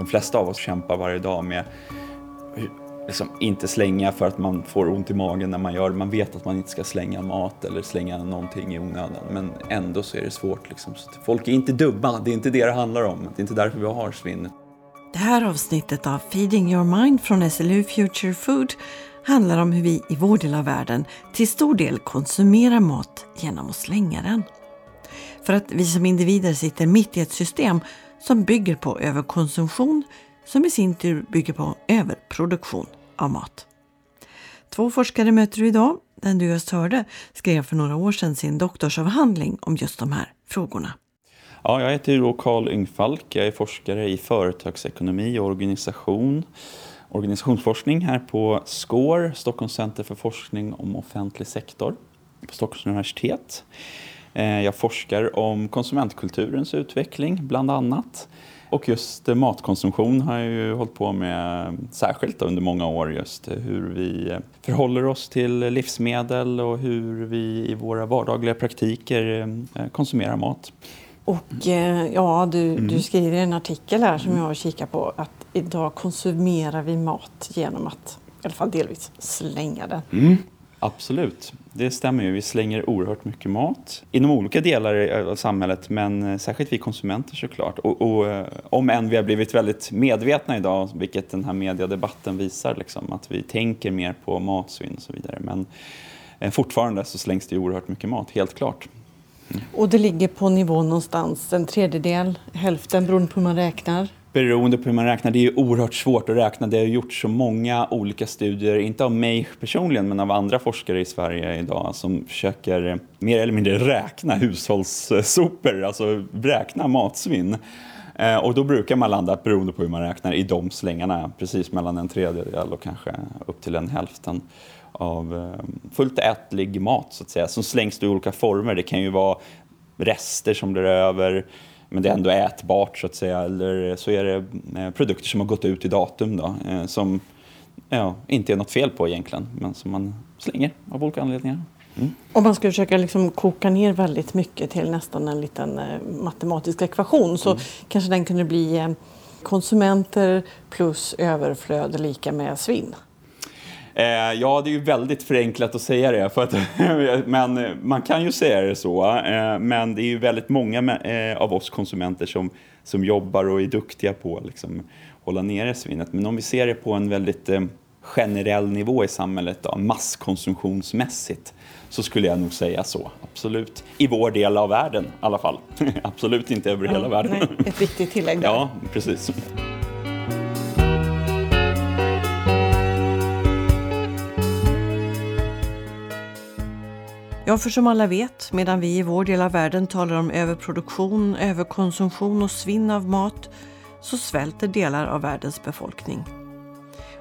de flesta av oss kämpar varje dag med liksom inte slänga för att man får ont i magen när man gör det. Man vet att man inte ska slänga mat eller slänga någonting i onödan. Men ändå så är det svårt. Liksom. Folk är inte dumma, det är inte det det handlar om. Det är inte därför vi har svinn. Det här avsnittet av Feeding Your Mind från SLU Future Food handlar om hur vi i vår del av världen till stor del konsumerar mat genom att slänga den. För att vi som individer sitter mitt i ett system som bygger på överkonsumtion som i sin tur bygger på överproduktion av mat. Två forskare möter du idag. Den du just hörde skrev för några år sedan sin doktorsavhandling om just de här frågorna. Ja, jag heter Karl Carl Yngfalk. Jag är forskare i företagsekonomi och organisation, organisationsforskning här på SCORE, Stockholms center för forskning om offentlig sektor på Stockholms universitet. Eh, jag forskar om konsumentkulturens utveckling bland annat. Och just eh, matkonsumtion har jag ju hållit på med särskilt under många år. Just hur vi förhåller oss till livsmedel och hur vi i våra vardagliga praktiker eh, konsumerar mat. Och ja, du, mm. du skriver i en artikel här som jag har kikat på att idag konsumerar vi mat genom att i alla fall delvis slänga den. Mm. Absolut, det stämmer ju. Vi slänger oerhört mycket mat inom olika delar av samhället, men eh, särskilt vi konsumenter såklart. Och, och eh, om än vi har blivit väldigt medvetna idag, vilket den här mediedebatten visar, liksom, att vi tänker mer på matsvinn och så vidare. Men eh, fortfarande så slängs det oerhört mycket mat, helt klart. Mm. Och det ligger på nivån någonstans en tredjedel, hälften beroende på hur man räknar? Beroende på hur man räknar. Det är oerhört svårt att räkna. Det har gjorts så många olika studier, inte av mig personligen, men av andra forskare i Sverige idag som försöker eh, mer eller mindre räkna hushållssopor, alltså räkna matsvinn. Eh, och då brukar man landa, beroende på hur man räknar, i de slängarna, precis mellan en tredjedel och kanske upp till en hälften av eh, fullt ätlig mat, så att säga, som slängs i olika former. Det kan ju vara rester som blir över, men det är ändå ätbart så att säga. Eller så är det eh, produkter som har gått ut i datum då, eh, som ja, inte är något fel på egentligen, men som man slänger av olika anledningar. Mm. Om man ska försöka liksom koka ner väldigt mycket till nästan en liten eh, matematisk ekvation så mm. kanske den kunde bli konsumenter plus överflöd lika med svinn. Eh, ja, det är ju väldigt förenklat att säga det, för att, men man kan ju säga det så. Eh, men det är ju väldigt många eh, av oss konsumenter som, som jobbar och är duktiga på att liksom, hålla nere svinnet. Men om vi ser det på en väldigt eh, generell nivå i samhället, då, masskonsumtionsmässigt, så skulle jag nog säga så. Absolut. I vår del av världen i alla fall. Absolut inte över ja, hela världen. Nej, ett viktigt tillägg där. Ja, precis. Ja, för som alla vet, medan vi i vår del av världen talar om överproduktion, överkonsumtion och svinn av mat, så svälter delar av världens befolkning.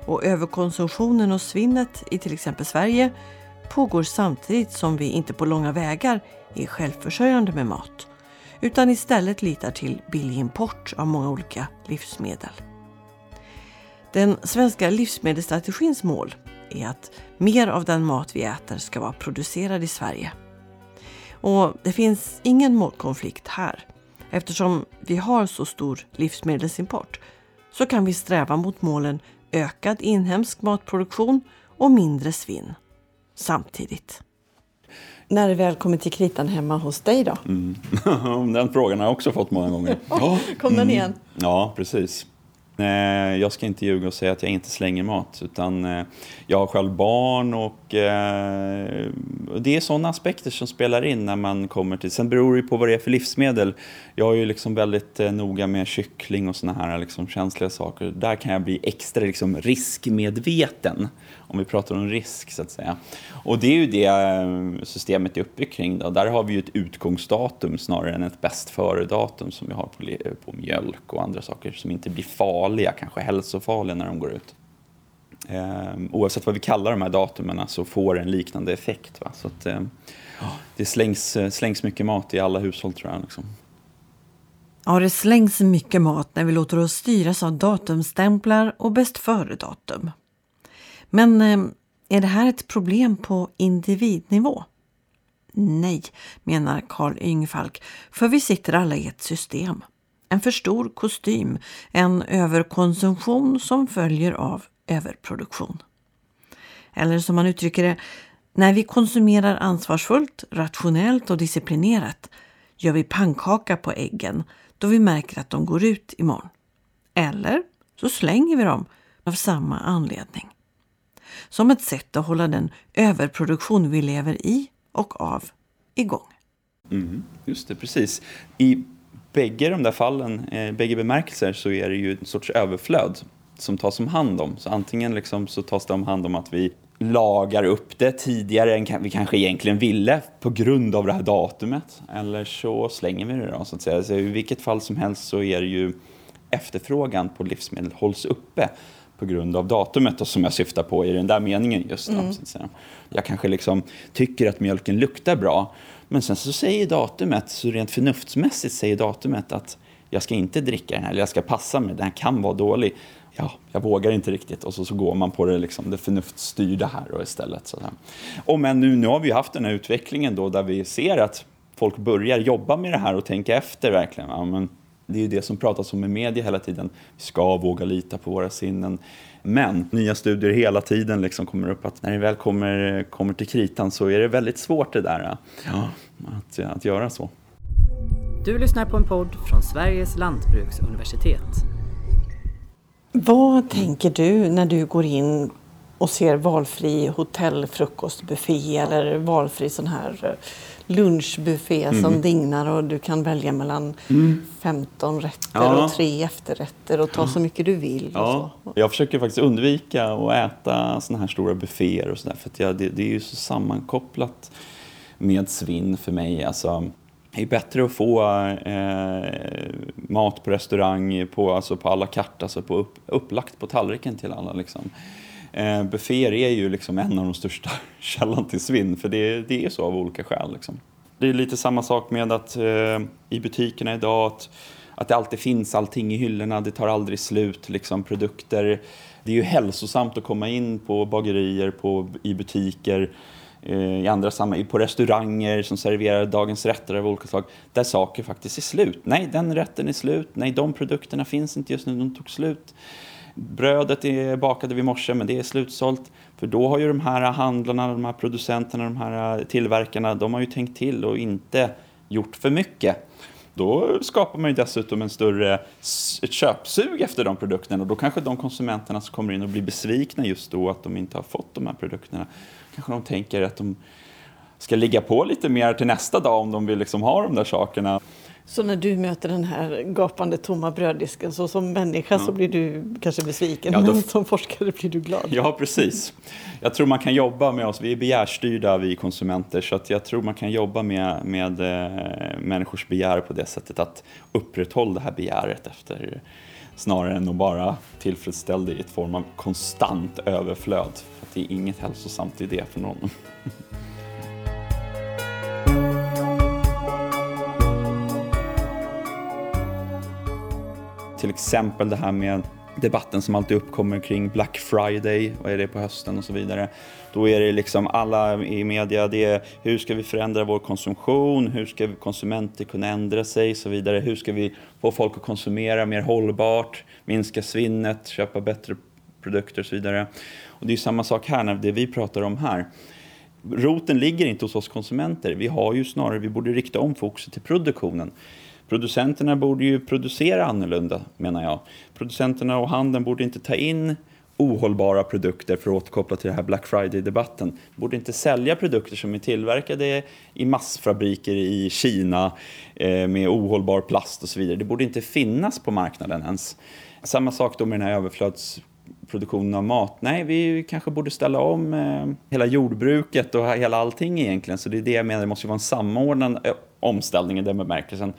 Och överkonsumtionen och svinnet i till exempel Sverige pågår samtidigt som vi inte på långa vägar är självförsörjande med mat, utan istället litar till billig import av många olika livsmedel. Den svenska livsmedelsstrategins mål är att mer av den mat vi äter ska vara producerad i Sverige. Och det finns ingen målkonflikt här. Eftersom vi har så stor livsmedelsimport så kan vi sträva mot målen ökad inhemsk matproduktion och mindre svinn samtidigt. När det väl kommer till kritan hemma hos dig då? Mm. den frågan har jag också fått många gånger. Kom den igen? Mm. Ja, precis. Eh, jag ska inte ljuga och säga att jag inte slänger mat, utan eh, jag har själv barn och eh, det är sådana aspekter som spelar in när man kommer till... Sen beror det ju på vad det är för livsmedel. Jag är ju liksom väldigt noga med kyckling och sådana här liksom känsliga saker. Där kan jag bli extra liksom riskmedveten, om vi pratar om risk så att säga. Och det är ju det eh, systemet är uppbyggt kring. Då. Där har vi ju ett utgångsdatum snarare än ett bäst före-datum som vi har på, på mjölk och andra saker som inte blir farliga, kanske hälsofarliga när de går ut. Ehm, oavsett vad vi kallar de här datumen så får det en liknande effekt. Va? Så att, eh, det slängs, eh, slängs mycket mat i alla hushåll tror jag. Liksom. Ja, det slängs mycket mat när vi låter oss styras av datumstämplar och bäst före-datum. Men ehm, är det här ett problem på individnivå? Nej, menar Karl Yngfalk, för vi sitter alla i ett system. en för stor kostym, en överkonsumtion som följer av överproduktion. Eller som man uttrycker det, när vi konsumerar ansvarsfullt, rationellt och disciplinerat gör vi pannkaka på äggen då vi märker att de går ut imorgon. Eller så slänger vi dem av samma anledning. Som ett sätt att hålla den överproduktion vi lever i och av igång. Mm, just det, precis. I bägge de där fallen, eh, bägge bemärkelser, så är det ju en sorts överflöd som tas om hand om. Så antingen liksom så tas det om hand om att vi lagar upp det tidigare än vi kanske egentligen ville på grund av det här datumet. Eller så slänger vi det då, så att säga. Så I vilket fall som helst så är det ju efterfrågan på livsmedel hålls uppe på grund av datumet och som jag syftar på i den där meningen just då, mm. Jag kanske liksom tycker att mjölken luktar bra men sen så säger datumet, så rent förnuftsmässigt säger datumet att jag ska inte dricka den här, eller jag ska passa mig, den här kan vara dålig. Ja, jag vågar inte riktigt och så, så går man på det, liksom, det förnuftsstyrda här då istället. Så Och men nu, nu har vi haft den här utvecklingen då där vi ser att folk börjar jobba med det här och tänka efter verkligen. Ja, men det är ju det som pratas om i media hela tiden. Vi ska våga lita på våra sinnen. Men nya studier hela tiden liksom kommer upp att när det väl kommer, kommer till kritan så är det väldigt svårt det där ja, att, att göra så. Du lyssnar på en podd från Sveriges lantbruksuniversitet. Vad tänker du när du går in och ser valfri hotellfrukostbuffé eller valfri sån här eh, lunchbuffé mm. som dignar och du kan välja mellan mm. 15 rätter ja. och tre efterrätter och ta så mycket du vill. Ja. Jag försöker faktiskt undvika att äta såna här stora bufféer och sådär för jag, det, det, är ju så sammankopplat med svinn för mig. Alltså, det är bättre att få eh, mat på restaurang, på, alltså på alla kart, alltså på upp, upplagt på tallriken till alla. Liksom. Eh, bufféer är ju liksom en av de största källan till svinn, för det, det är så av olika skäl. Liksom. Det är lite samma sak med att eh, i butikerna idag, att, att det alltid finns allting i hyllorna, det tar aldrig slut, liksom, produkter. Det är ju hälsosamt att komma in på bagerier, på, i butiker, eh, i andra sammanhang, på restauranger som serverar dagens rätter av olika slag, där saker faktiskt är slut. Nej, den rätten är slut. Nej, de produkterna finns inte just nu, de tog slut brödet är bakade vid morse men det är slutsålt. För då har ju de här handlarna, de här producenterna, de här eh, tillverkarna, de har ju tänkt till och inte gjort för mycket. Då skapar man ju dessutom en större ett köpsug efter de produkterna och då kanske de konsumenterna som kommer in och blir besvikna just då att de inte har fått de här produkterna, kanske de tänker att de ska ligga på lite mer till nästa dag om de vill liksom ha de där sakerna. Så när du möter den här gapande tomma bröddisken, så som människa ja. så blir du kanske besviken, ja, då... men som forskare blir du glad? Ja, precis. Jag tror man kan jobba med oss, vi är begärstyrda vi konsumenter, så att jag tror man kan jobba med, med äh, människors begär på det sättet att upprätthålla det här begäret efter snarare än att bara tillfredsställa det i ett form av konstant överflöd. För det är inget hälsosamt i det för någon. Till exempel det här med debatten som alltid uppkommer kring Black Friday, vad är det på hösten och så vidare. Då är det liksom alla i media, det är hur ska vi förändra vår konsumtion, hur ska vi konsumenter kunna ändra sig och så vidare. Hur ska vi få folk att konsumera mer hållbart, minska svinnet, köpa bättre produkter och så vidare. Och det är samma sak här när det vi pratar om här. Roten ligger inte hos oss konsumenter. Vi har ju snarare, vi borde rikta om fokuset till produktionen. Producenterna borde ju producera annorlunda, menar jag. Producenterna och handeln borde inte ta in ohållbara produkter, för att återkoppla till den här Black Friday-debatten. Borde inte sälja produkter som är tillverkade i massfabriker i Kina eh, med ohållbar plast och så vidare. Det borde inte finnas på marknaden ens. Samma sak då med den här överflödsproduktionen av mat. Nej, vi kanske borde ställa om eh, hela jordbruket och hela allting egentligen. Så det är det jag menar, det måste vara en samordnad eh, omställning i den bemärkelsen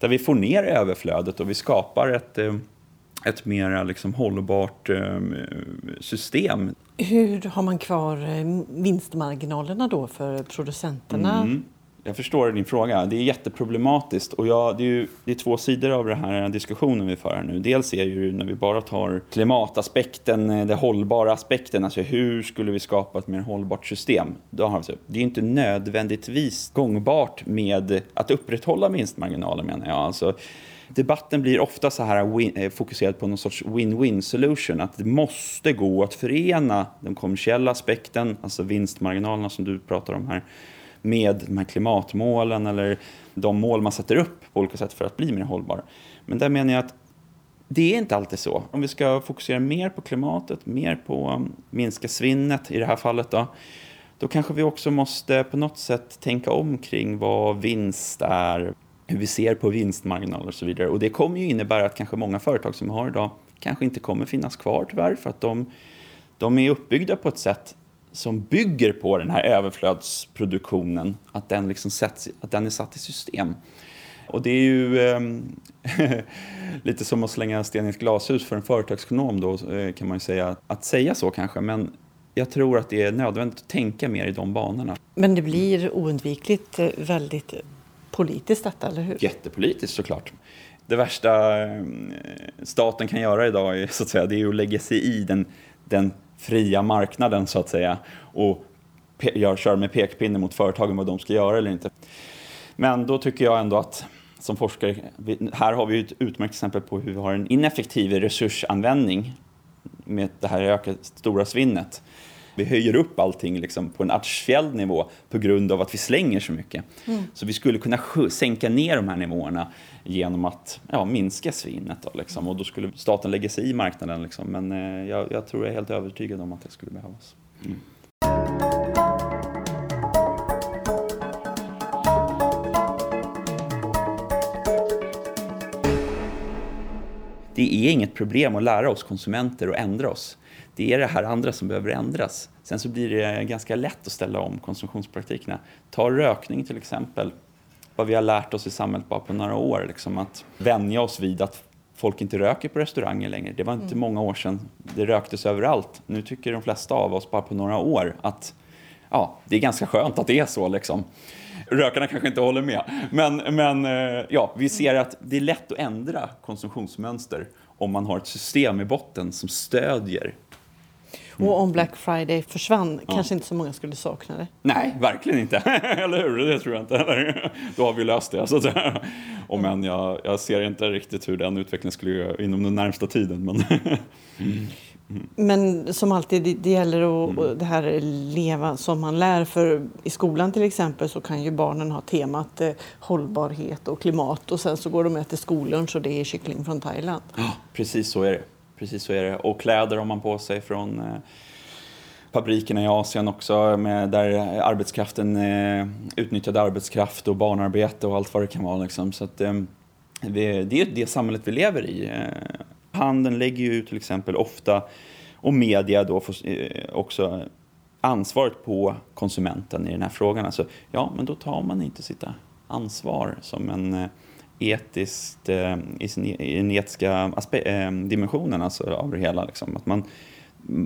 där vi får ner överflödet och vi skapar ett, eh, ett mer liksom hållbart eh, system. Hur har man kvar eh, vinstmarginalerna då för producenterna? Mm. Jag förstår din fråga. Det är jätteproblematiskt. Och jag, det, är ju, det är två sidor av den här diskussionen vi för här nu. Dels är ju när vi bara tar klimataspekten, eh, den hållbara aspekten, alltså hur skulle vi skapa ett mer hållbart system? Då har vi, det är inte nödvändigtvis gångbart med att upprätthålla vinstmarginaler menar jag. Alltså, debatten blir ofta så här win, eh, fokuserad på någon sorts win-win solution. Att det måste gå att förena den kommersiella aspekten, alltså vinstmarginalerna som du pratar om här, med de här klimatmålen eller de mål man sätter upp på olika sätt för att bli mer hållbar. Men där menar jag att det är inte alltid så. Om vi ska fokusera mer på klimatet, mer på um, minska svinnet i det här fallet då, då kanske vi också måste på något sätt tänka om kring vad vinst är, hur vi ser på vinstmarginaler och så vidare. Och det kommer ju innebära att kanske många företag som vi har idag kanske inte kommer finnas kvar tyvärr för att de, de är uppbyggda på ett sätt som bygger på den här överflödsproduktionen, att den, liksom sätts, att den är satt i system. Och det är ju eh, lite som att slänga sten i ett glashus för en företagsekonom då, eh, kan man ju säga. Att säga så kanske, men jag tror att det är nödvändigt att tänka mer i de banorna. Men det blir oundvikligt eh, väldigt politiskt detta, eller hur? Jättepolitiskt såklart. Det värsta eh, staten kan göra idag är, så att säga, det är att lägga sig i den, den fria marknaden så att säga och jag kör med pekpinne mot företagen vad de ska göra eller inte. Men då tycker jag ändå att som forskare, här har vi ett utmärkt exempel på hur vi har en ineffektiv resursanvändning med det här ökade stora svinnet. Vi höjer upp allting liksom på en artificiell nivå på grund av att vi slänger så mycket. Mm. Så vi skulle kunna sänka ner de här nivåerna genom att ja, minska svinnet. Då, liksom. Och då skulle staten lägga sig i marknaden. Liksom. Men eh, jag, jag, tror jag är helt övertygad om att det skulle behövas. Mm. det är inget problem att lära oss konsumenter och ändra oss. Det är det här andra som behöver ändras. Sen så blir det ganska lätt att ställa om konsumtionspraktikerna. Ta rökning till exempel. Vad vi har lärt oss i samhället bara på några år. Liksom att vänja oss vid att folk inte röker på restauranger längre. Det var inte mm. många år sedan det röktes överallt. Nu tycker de flesta av oss bara på några år att ja, det är ganska skönt att det är så. Liksom. Rökarna kanske inte håller med. Men, men eh, ja, vi ser att det är lätt att ändra konsumtionsmönster om man har ett system i botten som stödjer och om Black Friday försvann ja. kanske inte så många skulle sakna det. Nej, verkligen inte. Eller hur? Det tror jag inte. Då har vi löst det. Så att säga. Om än jag, jag ser inte riktigt hur den utvecklingen skulle gå inom den närmsta tiden. Men mm. Men som alltid, det, det gäller att mm. det här leva som man lär. För i skolan till exempel så kan ju barnen ha temat eh, hållbarhet och klimat och sen så går de och äter skollunch och det är kyckling från Thailand. Ja, precis så är det. Precis så är det. Och kläder har man på sig från eh, fabrikerna i Asien också med, där arbetskraften eh, arbetskraft och barnarbete och allt vad det kan vara. Liksom. Så att, eh, vi, det är det samhället vi lever i. Eh, handeln lägger ju till exempel ofta, och media då får, eh, också ansvaret på konsumenten i den här frågan. Alltså, ja, men då tar man inte sitt ansvar som en eh, etiskt, eh, i, sin, e-, i den etiska eh, dimensionen alltså, av det hela. Liksom. Att man,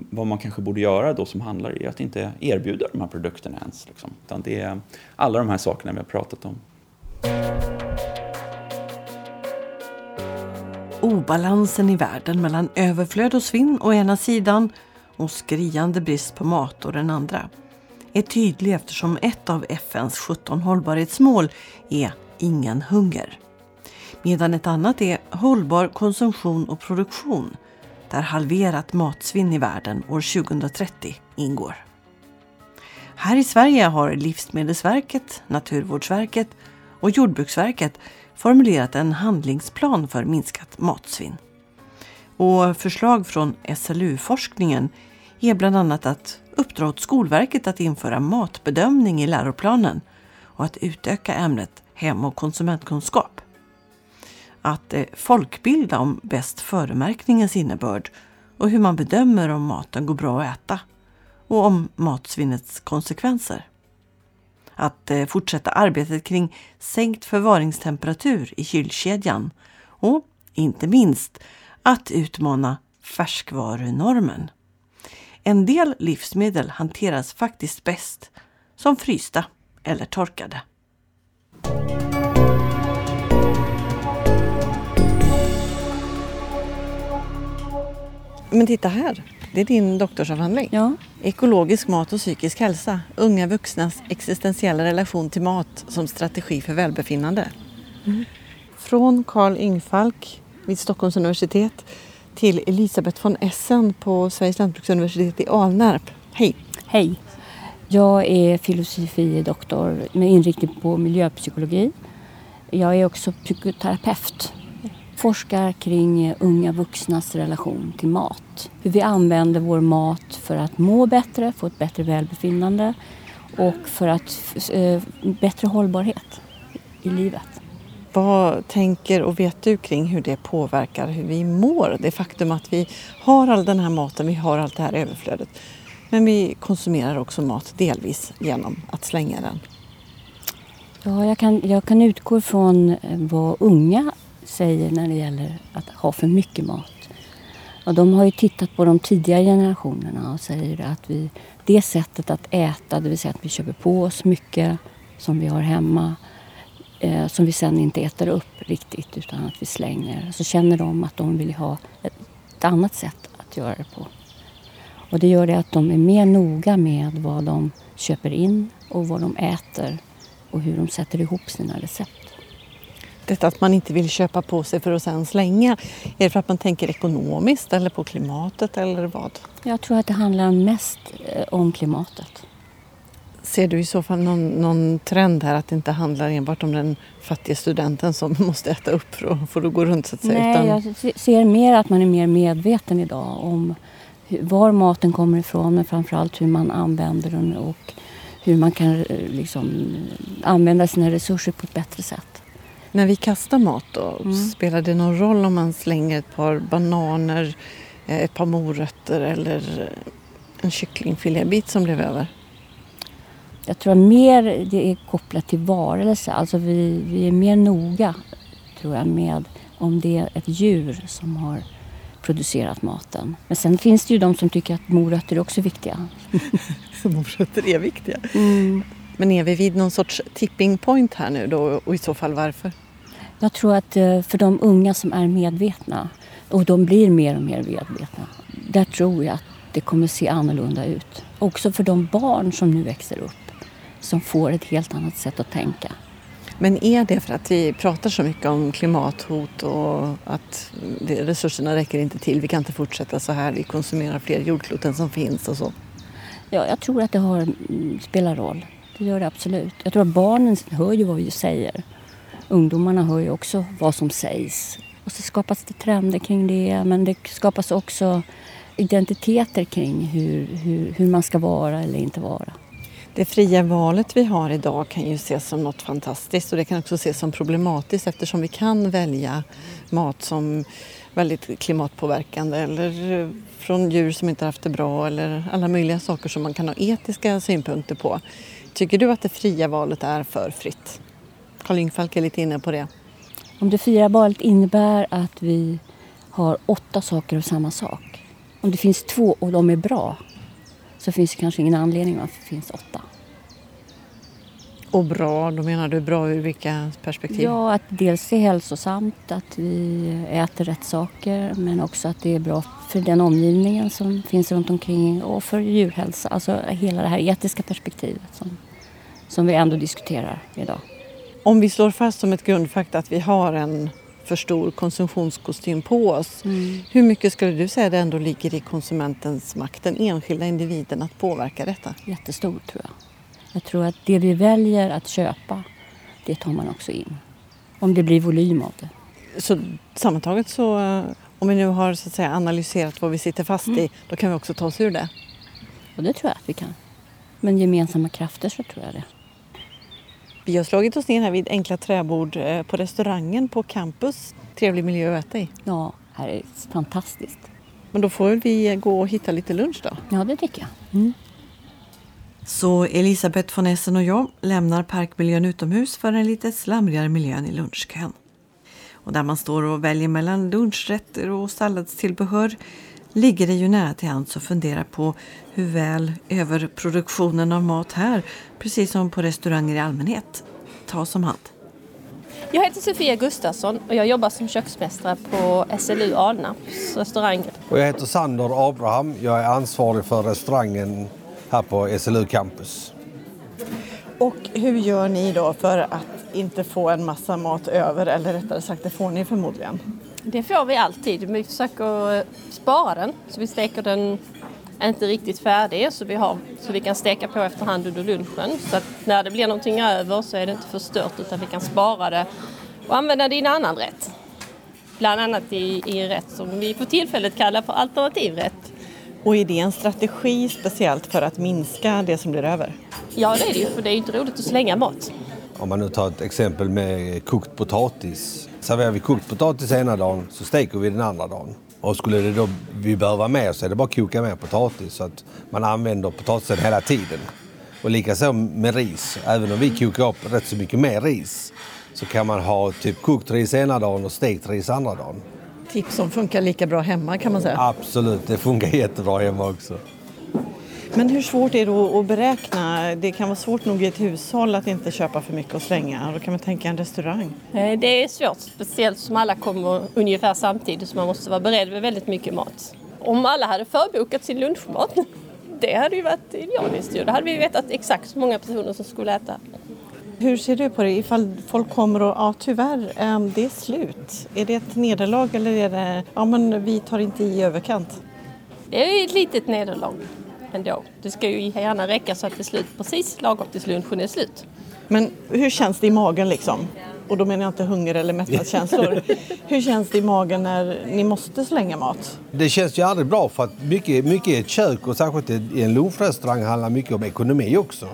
vad man kanske borde göra då som handlare är att inte erbjuda de här produkterna ens. Liksom. Utan det är alla de här sakerna vi har pratat om. Obalansen i världen mellan överflöd och svinn å ena sidan och skriande brist på mat å den andra är tydlig eftersom ett av FNs 17 hållbarhetsmål är ingen hunger. Medan ett annat är hållbar konsumtion och produktion där halverat matsvinn i världen år 2030 ingår. Här i Sverige har Livsmedelsverket, Naturvårdsverket och Jordbruksverket formulerat en handlingsplan för minskat matsvinn. Och förslag från SLU-forskningen är bland annat att uppdra åt Skolverket att införa matbedömning i läroplanen och att utöka ämnet hem och konsumentkunskap att eh, folkbilda om bäst-föremärkningens innebörd och hur man bedömer om maten går bra att äta och om matsvinnets konsekvenser. Att eh, fortsätta arbetet kring sänkt förvaringstemperatur i kylkedjan och inte minst att utmana färskvarunormen. En del livsmedel hanteras faktiskt bäst som frysta eller torkade. Men titta här, det är din doktorsavhandling. Ja. Ekologisk mat och psykisk hälsa. Unga vuxnas existentiella relation till mat som strategi för välbefinnande. Mm. Från Carl Ingfalk vid Stockholms universitet till Elisabeth von Essen på Sveriges lantbruksuniversitet i Alnarp. Hej! Hej! Jag är filosofie doktor med inriktning på miljöpsykologi. Jag är också psykoterapeut. Forskar kring unga vuxnas relation till mat. Hur vi använder vår mat för att må bättre, få ett bättre välbefinnande och för att eh, bättre hållbarhet i livet. Vad tänker och vet du kring hur det påverkar hur vi mår? Det faktum att vi har all den här maten, vi har allt det här överflödet. Men vi konsumerar också mat delvis genom att slänga den. Ja, jag kan, jag kan utgå från eh, vad unga säger när det gäller att ha för mycket mat. Och de har ju tittat på de tidigare generationerna och säger att vi, det sättet att äta, det vill säga att vi köper på oss mycket som vi har hemma eh, som vi sen inte äter upp riktigt utan att vi slänger. Så känner de att de vill ha ett, ett annat sätt att göra det på. Och det gör det att de är mer noga med vad de köper in och vad de äter och hur de sätter ihop sina recept. Detta att man inte vill köpa på sig för att sen slänga, är det för att man tänker ekonomiskt eller på klimatet eller vad? Jag tror att det handlar mest eh, om klimatet. Ser du i så fall någon, någon, trend här att det inte handlar enbart om den fattiga studenten som måste äta upp för att, för att gå runt så att säga? Nej, utan... jag ser mer att man är mer medveten idag om var maten kommer ifrån men framförallt hur man använder den och hur man kan eh, liksom, använda sina resurser på ett bättre sätt. När vi kastar mat då, mm. spelar det någon roll om man slänger ett par bananer, eh, ett par morötter eller eh, en kycklingfilébit som blev över? Jag tror mer det är kopplat till varelse. Alltså vi, vi är mer noga tror jag med om det är ett djur som har producerat maten. Men sen finns det ju de som tycker att morötter är också viktiga. morötter är viktiga. Mm. Men är vi vid någon sorts tipping point här nu då och i så fall varför? Jag tror att eh, för de unga som är medvetna och de blir mer och mer medvetna. Där tror jag att det kommer se annorlunda ut. Också för de barn som nu växer upp som får ett helt annat sätt att tänka. Men är det för att vi pratar så mycket om klimathot och att resurserna räcker inte till, vi kan inte fortsätta så här, vi konsumerar fler jordklot än som finns och så? Ja, jag tror att det har, mm, spelar roll. Det gör det absolut. Jag tror att barnen hör ju vad vi säger. Ungdomarna hör ju också vad som sägs. Och så skapas det trender kring det, men det skapas också identiteter kring hur, hur, hur man ska vara eller inte vara. Det fria valet vi har idag kan ju ses som något fantastiskt och det kan också ses som problematiskt eftersom vi kan välja mat som väldigt klimatpåverkande eller från djur som inte haft det bra eller alla möjliga saker som man kan ha etiska synpunkter på. Tycker du att det fria valet är för fritt? Karl Yngfalk är lite inne på det. Om det fria valet innebär att vi har åtta saker av samma sak. Om det finns två och de är bra så finns det kanske ingen anledning varför det finns åtta. Och bra, då menar du bra ur vilka perspektiv? Ja, att dels är hälsosamt, att vi äter rätt saker men också att det är bra för den omgivningen som finns runt omkring och för djurhälsa. Alltså hela det här etiska perspektivet som, som vi ändå diskuterar idag. Om vi slår fast som ett grundfakta att vi har en för stor konsumtionskostym på oss. Mm. Hur mycket skulle du säga det ändå ligger i konsumentens makt, den enskilda individen, att påverka detta? Jättestort tror jag. Jag tror att det vi väljer att köpa, det tar man också in. Om det blir volym av det. Så sammantaget så, eh, om vi nu har så att säga, analyserat vad vi sitter fast mm. i, då kan vi också ta oss ur det? Och det tror jag att vi kan. Men gemensamma krafter så tror jag det. Vi har slagit oss ner här vid enkla träbord eh, på restaurangen på campus. Trevlig miljö att äta i. Ja, här är fantastiskt. Men då får vi gå och hitta lite lunch då? Ja, det tycker jag. Mm. Så Elisabeth von Essen och jag lämnar parkmiljön utomhus för den lite slamrigare miljön i lunchkön. Och där man står och väljer mellan lunchrätter och salladstillbehör ligger det ju nära till hands att fundera på hur väl överproduktionen av mat här, precis som på restauranger i allmänhet, tas om hand. Jag heter Sofia Gustafsson och jag jobbar som köksmästare på SLU Alnarps restaurang. Och jag heter Sander Abraham. Jag är ansvarig för restaurangen här på SLU Campus. Och hur gör ni då för att inte få en massa mat över eller rättare sagt det får ni förmodligen. Det får vi alltid. Vi försöker spara den så vi steker den inte riktigt färdig så vi, har, så vi kan steka på efterhand under lunchen. Så att när det blir någonting över så är det inte förstört utan vi kan spara det och använda det i en annan rätt. Bland annat i, i en rätt som vi för tillfället kallar för alternativrätt. Och är det en strategi speciellt för att minska det som blir över? Ja det är det ju för det är inte roligt att slänga mat. Om man nu tar ett exempel med kokt potatis. Serverar vi kokt potatis ena dagen så steker vi den andra dagen. Och skulle det då vi behöva mer så är det bara att koka mer potatis så att man använder potatisen hela tiden. Och likaså med ris. Även om vi kokar upp rätt så mycket mer ris så kan man ha typ kokt ris ena dagen och stekt ris andra dagen. Tips som funkar lika bra hemma kan man säga. Absolut, det funkar jättebra hemma också. Men hur svårt är det att beräkna? Det kan vara svårt nog i ett hushåll att inte köpa för mycket och slänga. Då kan man tänka en restaurang. Eh, det är svårt, speciellt som alla kommer ungefär samtidigt så man måste vara beredd med väldigt mycket mat. Om alla hade förbokat sin lunchmat, det hade ju varit idealiskt. Då hade vi vetat exakt hur många personer som skulle äta. Hur ser du på det ifall folk kommer och ja tyvärr, ehm, det är slut. Är det ett nederlag eller är det ja men vi tar inte i överkant? Det är ett litet nederlag ändå. Det ska ju gärna räcka så att det är slut precis lagom tills lunchen är slut. Men hur känns det i magen liksom? Och då menar jag inte hunger eller mättnadskänslor. hur känns det i magen när ni måste slänga mat? Det känns ju aldrig bra för att mycket, mycket i ett kök och särskilt i en lunchrestaurang handlar mycket om ekonomi också.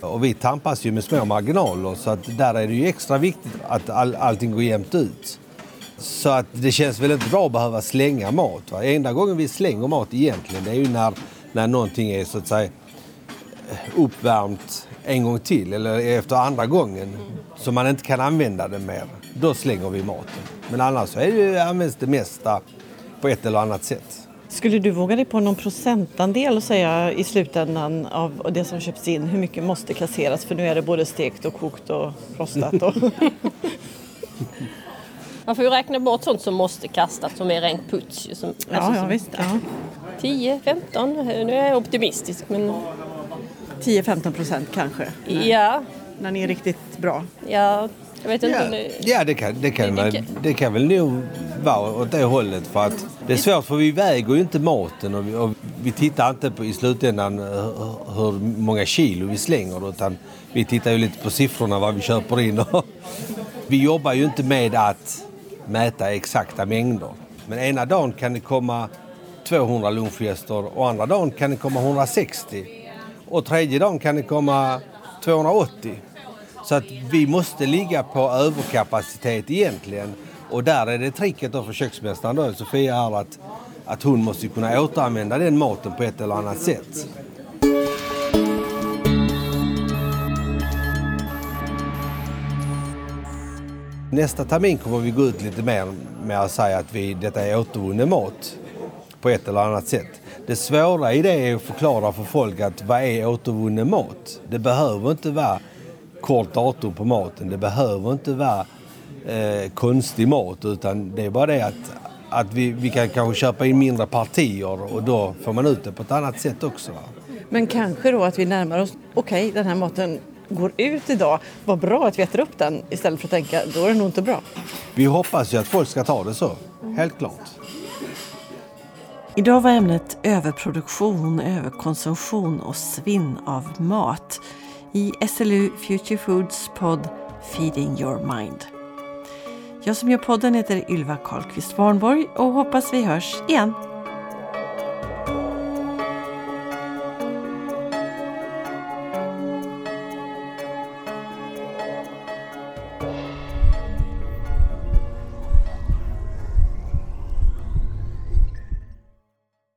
Och vi tampas ju med små marginaler så att där är det ju extra viktigt att all, allting går jämnt ut. Så att det känns väl inte bra att behöva slänga mat. Va? Enda gången vi slänger mat egentligen det är ju när, när någonting är så att säga uppvärmt en gång till eller efter andra gången så man inte kan använda det mer. Då slänger vi maten. Men annars så är det, används det mesta på ett eller annat sätt. Skulle du våga dig på någon procentandel och säga i slutändan av det som köps in hur mycket måste kasseras för nu är det både stekt och kokt och rostat? Och Man får ju räkna bort sånt som måste kastas som är rent puts. Som, ja, alltså, ja, som, visst. Ja. 10, 15, nu är jag optimistisk men 10-15 procent kanske? ja, När ni är riktigt bra? ja, jag vet inte Ja, om det... ja det, kan, det, kan, Det- det, kan väl nog vara åt det hållet. För att det är svårt för vi väger ju inte maten och vi, och vi tittar inte på, i slutändan eh, hur, hur många kilo vi slänger utan vi tittar ju lite på siffrorna vad vi köper in. Och vi jobbar ju inte med att mäta exakta mängder. Men ena dagen kan det komma 200 lunchgäster och andra dagen kan det komma 160. Och tredje dagen kan det komma 280. Så att vi måste ligga på överkapacitet egentligen. Och där är det tricket då för köksmästaren då, Sofia, är att, att hon måste kunna återanvända den maten på ett eller annat sätt. Nästa termin kommer vi gå ut lite mer med att säga att vi, detta är återvunnen mat på ett eller annat sätt. Det svåra i det är att förklara för folk att vad är återvunnen mat? Det behöver inte vara kort datum på maten. Det behöver inte vara eh, konstig mat utan det är bara det att, att vi, vi kan kanske köpa in mindre partier och då får man ut det på ett annat sätt också. Va? Men kanske då att vi närmar oss, okej den här maten går ut idag, vad bra att vi äter upp den istället för att tänka då är den nog inte bra. Vi hoppas ju att folk ska ta det så, helt klart. Idag var ämnet överproduktion, överkonsumtion och svinn av mat i SLU Future Foods podd Feeding Your Mind. Jag som gör podden heter Ylva Karlqvist Warnborg och hoppas vi hörs igen